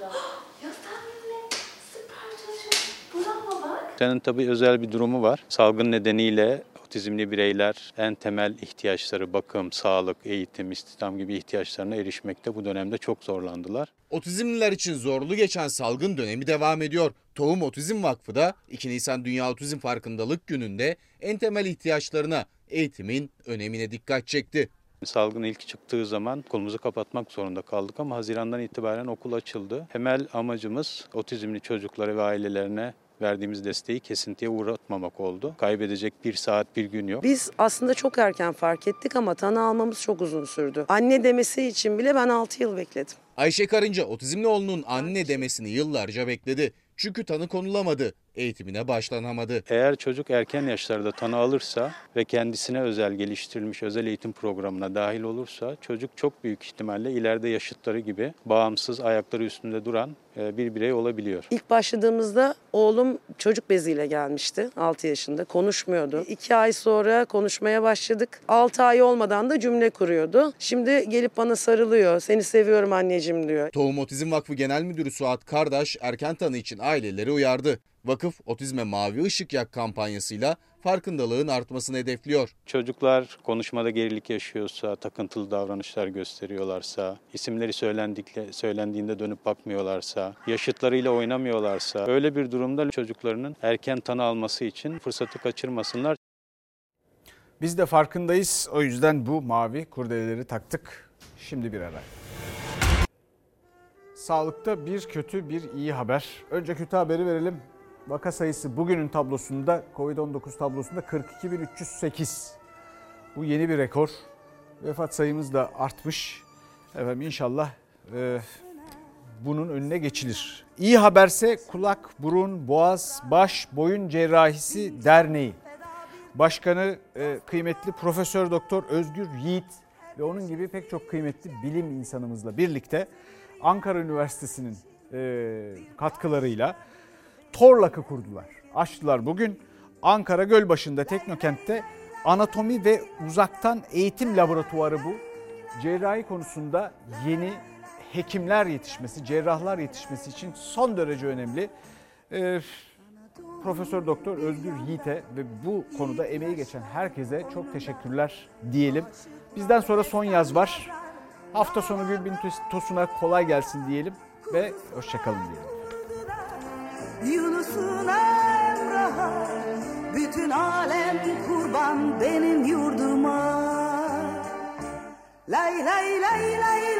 Senin tabii özel bir durumu var. Salgın nedeniyle otizmli bireyler en temel ihtiyaçları bakım, sağlık, eğitim, istihdam gibi ihtiyaçlarına erişmekte bu dönemde çok zorlandılar. Otizmliler için zorlu geçen salgın dönemi devam ediyor. Tohum Otizm Vakfı da 2 Nisan Dünya Otizm Farkındalık Günü'nde en temel ihtiyaçlarına eğitimin önemine dikkat çekti. Salgın ilk çıktığı zaman okulumuzu kapatmak zorunda kaldık ama Haziran'dan itibaren okul açıldı. Temel amacımız otizmli çocuklara ve ailelerine verdiğimiz desteği kesintiye uğratmamak oldu. Kaybedecek bir saat bir gün yok. Biz aslında çok erken fark ettik ama tanı almamız çok uzun sürdü. Anne demesi için bile ben 6 yıl bekledim. Ayşe Karınca otizmli oğlunun anne demesini yıllarca bekledi. Çünkü tanı konulamadı. Eğitimine başlanamadı. Eğer çocuk erken yaşlarda tanı alırsa ve kendisine özel geliştirilmiş özel eğitim programına dahil olursa çocuk çok büyük ihtimalle ileride yaşıtları gibi bağımsız ayakları üstünde duran e, bir birey olabiliyor. İlk başladığımızda oğlum çocuk beziyle gelmişti 6 yaşında konuşmuyordu. 2 ay sonra konuşmaya başladık. 6 ay olmadan da cümle kuruyordu. Şimdi gelip bana sarılıyor. Seni seviyorum anneciğim diyor. Tohum Otizm Vakfı Genel Müdürü Suat Kardaş erken tanı için aileleri uyardı. Vakıf otizme mavi ışık yak kampanyasıyla farkındalığın artmasını hedefliyor. Çocuklar konuşmada gerilik yaşıyorsa, takıntılı davranışlar gösteriyorlarsa, isimleri söylendikle, söylendiğinde dönüp bakmıyorlarsa, yaşıtlarıyla oynamıyorlarsa öyle bir durumda çocuklarının erken tanı alması için fırsatı kaçırmasınlar. Biz de farkındayız. O yüzden bu mavi kurdeleleri taktık. Şimdi bir ara. Sağlıkta bir kötü bir iyi haber. Önce kötü haberi verelim. Vaka sayısı bugünün tablosunda Covid-19 tablosunda 42.308. Bu yeni bir rekor. Vefat sayımız da artmış. Efendim inşallah e, bunun önüne geçilir. İyi haberse kulak, burun, boğaz, baş, boyun cerrahisi derneği. Başkanı e, kıymetli Profesör Doktor Özgür Yiğit ve onun gibi pek çok kıymetli bilim insanımızla birlikte Ankara Üniversitesi'nin e, katkılarıyla Torlak'ı kurdular. Açtılar bugün Ankara Gölbaşı'nda Teknokent'te anatomi ve uzaktan eğitim laboratuvarı bu. Cerrahi konusunda yeni hekimler yetişmesi, cerrahlar yetişmesi için son derece önemli. Ee, Profesör Doktor Özgür Yiğit'e ve bu konuda emeği geçen herkese çok teşekkürler diyelim. Bizden sonra son yaz var. Hafta sonu Gülbin Tosun'a kolay gelsin diyelim ve hoşçakalın diyelim. Yunus'un Emrah'a Bütün alem kurban benim yurduma. Lay lay lay lay lay